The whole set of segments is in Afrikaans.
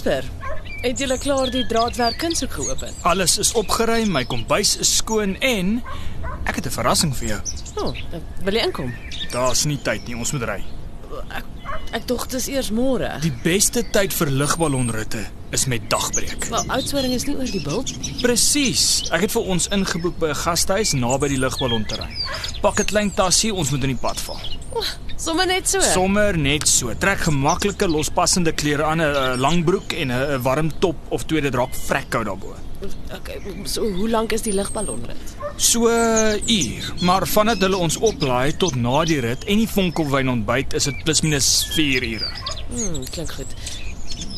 Jasper, het julle klaar die draadwerk kunshoek geopen? Alles is opgeruim, my kombuis is skoon en ek het 'n verrassing vir jou. O, oh, wil jy inkom? Daar's nie tyd nie, ons moet ry. Ek ek dink dit is eers môre. Die beste tyd vir lugballonritte is met dagbreek. Wel, Oudtshoorn is nie oor die bult nie. Presies. Ek het vir ons ingeboek by 'n gastehuis naby die lugballonterrein. Pak 'n klein tassie, ons moet in die pad val. Sommige net so. Sommer net so. Trek gemaklike lospassende klere aan, 'n lang broek en 'n warm top of tweede draak vrekkou daarbo. Okay, so hoe lank is die lugballonrit? So uur, maar vandat hulle ons oplaai tot na die rit en die vonkelwyn ontbyt is dit plus minus 4 ure. Hmm, klink goed.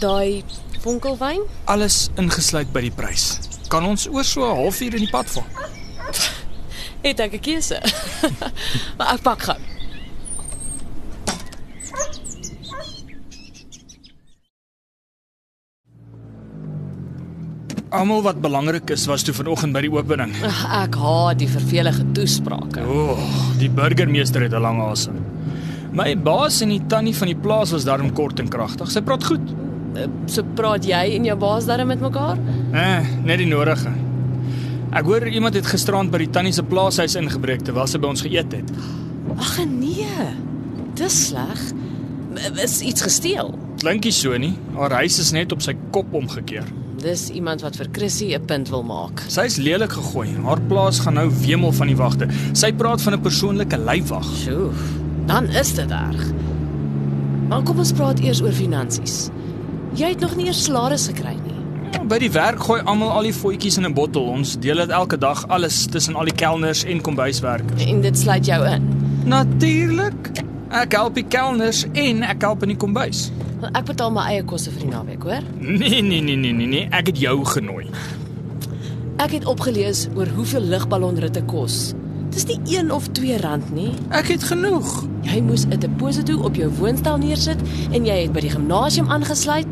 Daai vonkelwyn? Alles ingesluit by die prys. Kan ons oor so 'n halfuur in die pad val? Het ek 'n keuse? maar ek pak gou. Almal wat belangrik is was toe vanoggend by die opening. Ag, Ek haat die vervelige toesprake. O, oh, die burgemeester het 'n lang asem. My baas en die tannie van die plaas was daarom kort en kragtig. Sy praat goed. Eh, So praat jy en jou baas darem met mekaar? Eh, net die nodige. Ek hoor iemand het gisterand by die tannie se plaashuis ingebreek terwyl sy by ons geëet het. Ag nee. Dis sleg. Is iets gesteel? Klinkie so nie. Haar huis is net op sy kop omgekeer. Dis iemand wat vir Chrissy 'n punt wil maak. Sy's lelik gegooi. Haar plaas gaan nou wemel van die wagte. Sy praat van 'n persoonlike lyfwag. Sjoe. Dan is dit erg. Maar kom ons praat eers oor finansies. Jy het nog nie eers salaris gekry nie. Ja, by die werk gooi almal al die voetjies in 'n bottel. Ons deel dit elke dag alles tussen al die kelners en kombuiswerkers. En dit sluit jou in. Natuurlik. Ek help die kelners en ek help in die kombuis. Want ek betaal my eie kosse vir die naweek, hoor? Nee, nee, nee, nee, nee, nee. Ek het jou genooi. Ek het opgelees oor hoeveel lugballonritte kos. Dis nie 1 of 2 rand nie. Ek het genoeg. Jy moes 'n deposito op jou woonstel neersit en jy het by die gimnasium aangesluit.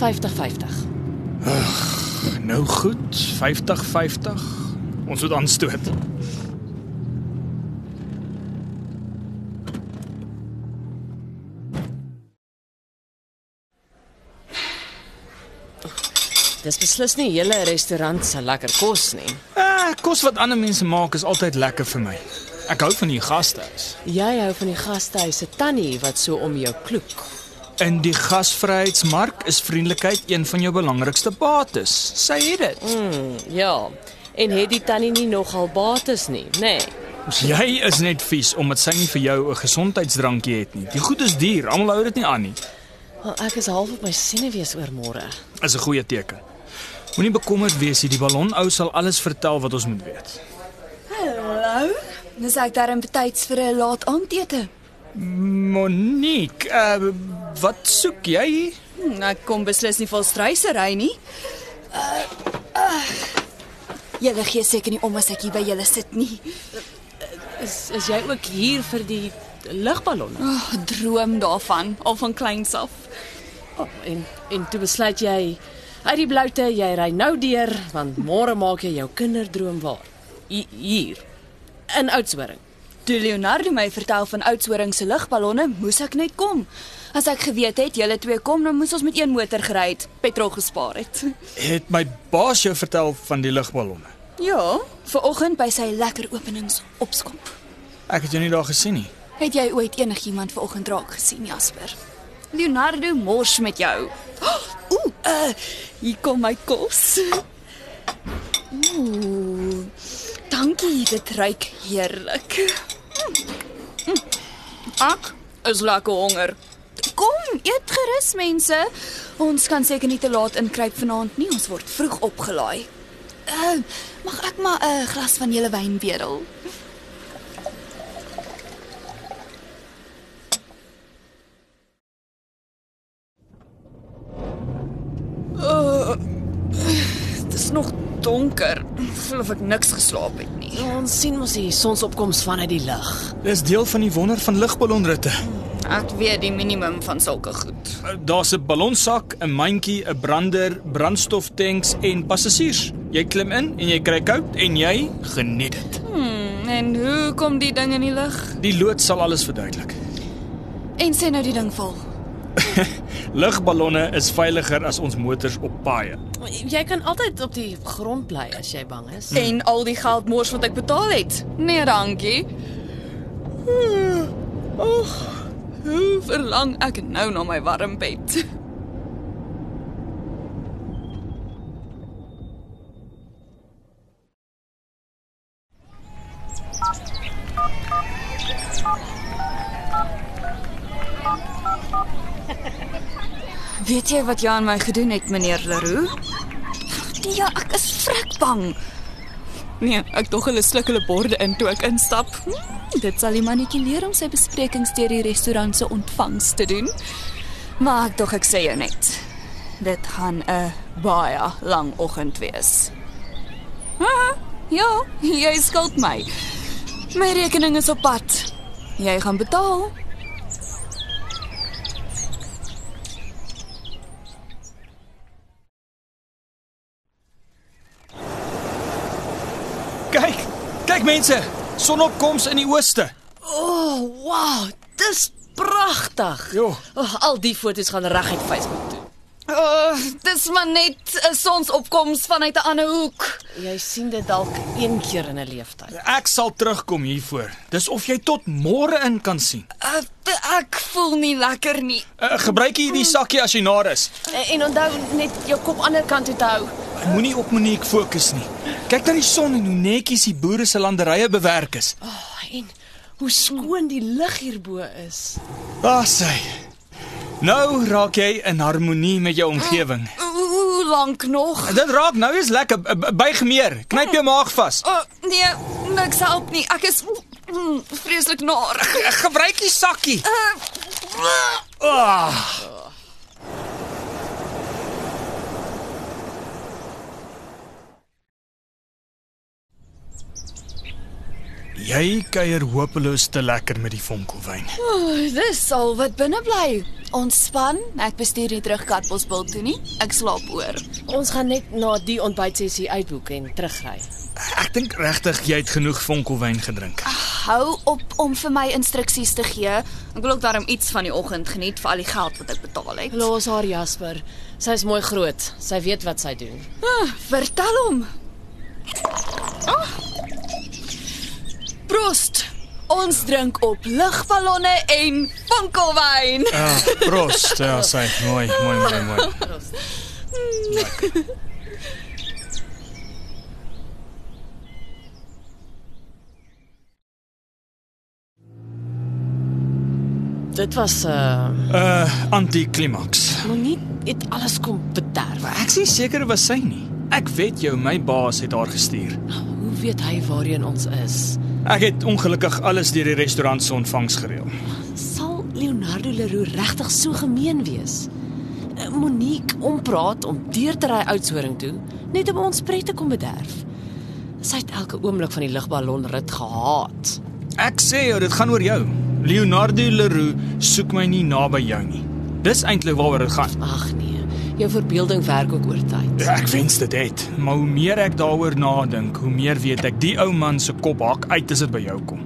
50-50. Nou goed, 50-50. Ons moet aanstoot. Dis beslis nie hele restaurant se lekker kos nie. Ah, kos wat ander mense maak is altyd lekker vir my. Ek hou van die gastehuis. Jy hou van die gastehuis se tannie wat so om jou kloek. In die gasvryheidsmark is vriendelikheid een van jou belangrikste bates. Sy het dit. Mm, ja. En het die tannie nie nogal bates nie, nê? Nee. Jy is net vies omdat sy nie vir jou 'n gesondheidsdrankie het nie. Die goed is duur, almal hou dit nie aan nie. Wel, ek is half op my senuwees oor môre. Is 'n goeie teken. Moenie bekommerd wees nie, die ballonou sal alles vertel wat ons moet weet. Hallo. Dis ek darm betyds vir 'n laat aandete. Monique, uh, wat soek jy? Hm, ek kom beslis nie vol struisery nie. Uh, uh. Julle gee seker nie om as ek hier by julle sit nie. Is is jy ook hier vir die lugballonne? Oh, droom daarvan al van kleins af. Oh, en en toe besluit jy uit die bloute jy ry nou deur want môre maak jy jou kinderdroom waar. Hi- Hier in Oudtshoorn. Toe Leonardo my vertel van Oudtshoorn se lugballonne, moes ek net kom. As ek geweet het julle twee kom, dan moes ons met een motor gery het, petrol gespaar het. Het my baas jou vertel van die lugballonne? Ja, ver oggend by sy lekker openings opskomp. Ek het jou nie daar gesien nie. Het jy ooit enigiemand ver oggend raak gesien, Jasper? Leonardo mors met jou. Oh, uh, hier kom my kos. Ooh. Dankie, dit ruik heerlik. Ek is lekker honger. Kom, eet gerus mense. Ons kan seker nie te laat inkruip vanaand nie. Ons word vroeg opgelaai. Uh, mag ek maar 'n glas van julle wyn bedel? Nog donker. Voel of ek niks geslaap het nie. Ons sien mos die sonsopkoms vanuit die lug. Dis deel van die wonder van lugballonritte. Ek weet die minimum van sulke goed. Daar's 'n ballonsak, 'n mandjie, 'n brander, brandstoftanks en passasiers. Jy klim in en jy kry koud en jy geniet dit. Hmm, en hoe kom die ding in die lug? Die loods sal alles verduidelik. En sê nou die ding vol. Lugballonne is veiliger as ons motors op paaie. Jy kan altyd op die grond bly as jy bang is. En al die geld mors wat ek betaal het. Nee, dankie. Ag, hoe verlang ek nou na my warm bed. Weet jy wat Jan my gedoen het, meneer Leroux? Ja, ek is vrek bang. Nee, ek dog hulle sluk hulle borde in toe ek instap. Hm, dit sal die mannetjie leer om sy besprekings deur die restaurant se ontvangs te doen. Maar ek dog ek sê jou net. Dit gaan 'n baie lang oggend wees. Ha, ja, jy skuld my. My rekening is op pad. Jy gaan betaal. Kyk, kyk mense, sonopkoms in die ooste. O, oh, wow, dis pragtig. Jo. Oh, al die foto's gaan reguit Facebook toe. Uh, dis maar net 'n sonsopkoms vanuit 'n ander hoek. Jy sien dit dalk een keer in 'n lewenstyd. Ek sal terugkom hiervoor. Dis of jy tot môre in kan sien. Uh, ek voel nie lekker nie. Uh, gebruik hier die sakkie as jy na is. En, en onthou net jou kop ander kant toe te hou. Moenie op Monique fokus nie. Kyk na die son en hoe netjies die boere se landerye bewerk is. Oh, en hoe skoon die lug hierbo is. Daar sê. Nou raak jy in harmonie met jou omgewing. Hoe lank nog? Dit raak nou is lekker. Buig meer. Knyp jou maag vas. Oh, nee, niks help nie. Ek is mm, vreeslik naar. Gebruik die sakkie. Uh, Ah. Jy kuier hopeloos te lekker met die vonkelwyn. oh, dis al wat binne bly. Ontspan. Ek bestuur nie terug Katbosbil toe nie. Ek slaap oor. Ons gaan net na die ontbytsessie uitboek en terugry. Ek dink regtig jy het genoeg vonkelwyn gedrink. Hou op om vir my instruksies te gee. Ek wil ook daarom iets van die oggend geniet vir al die geld wat ek betaal het. Los haar Jasper. Sy's mooi groot. Sy weet wat sy doen. Ah, vertel hom. Ah. Prost. Ons drink op lugballonne en fonkelwyn. Ja, prost. Ja, sy mooi, mooi, mooi, mooi. Dit was uh Uh antiklimaks. Monique het alles kom bederf. Ek is nie seker was sy nie. Ek weet jou, my baas het haar gestuur. Hoe weet hy waarheen ons is? Ek het ongelukkig alles deur die restaurant se ontvangs gereël. Sal Leonardo Leroux regtig so gemeen wees? Eh, Monique ompraat om deur te ry Oudtshoorn toe net om ons pret te kom bederf. Sy het elke oomblik van die lugballonrit gehaat. Ek sê jou, dit gaan oor jou. Leonardo Leroux soek my nie naby jou nie. Dis eintlik waaroor dit gaan. Ag nee, jou verbeelding werk ook oor tyd. Ek wens dit het, maar hoe meer ek daaroor nadink, hoe meer weet ek die ou man se kop hak uit as dit by jou kom.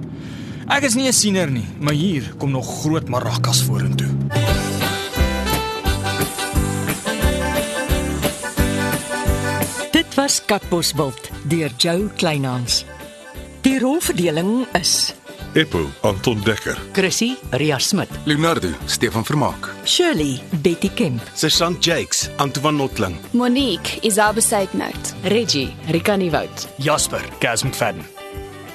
Ek is nie 'n siener nie, maar hier kom nog groot marakas vorentoe. Dit was Katbosveld deur Jo Kleinhans. Die rolverdeling is Eppo Anton Dekker. Chrissy Ria Smit, Leonardo, Stefan Vermaak. Shirley Betty Kemp, Sergeant Jakes, Antoine Notling. Monique, Isabel Seidnout. Reggie, Rika Nieuwoud. Jasper, Cas McFadden.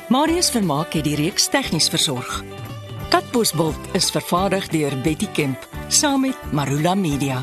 Marius Vermaak het die reeks tegnies versorg. Katbosveld is vervaardig deur Betty Kemp saam met Marula Media.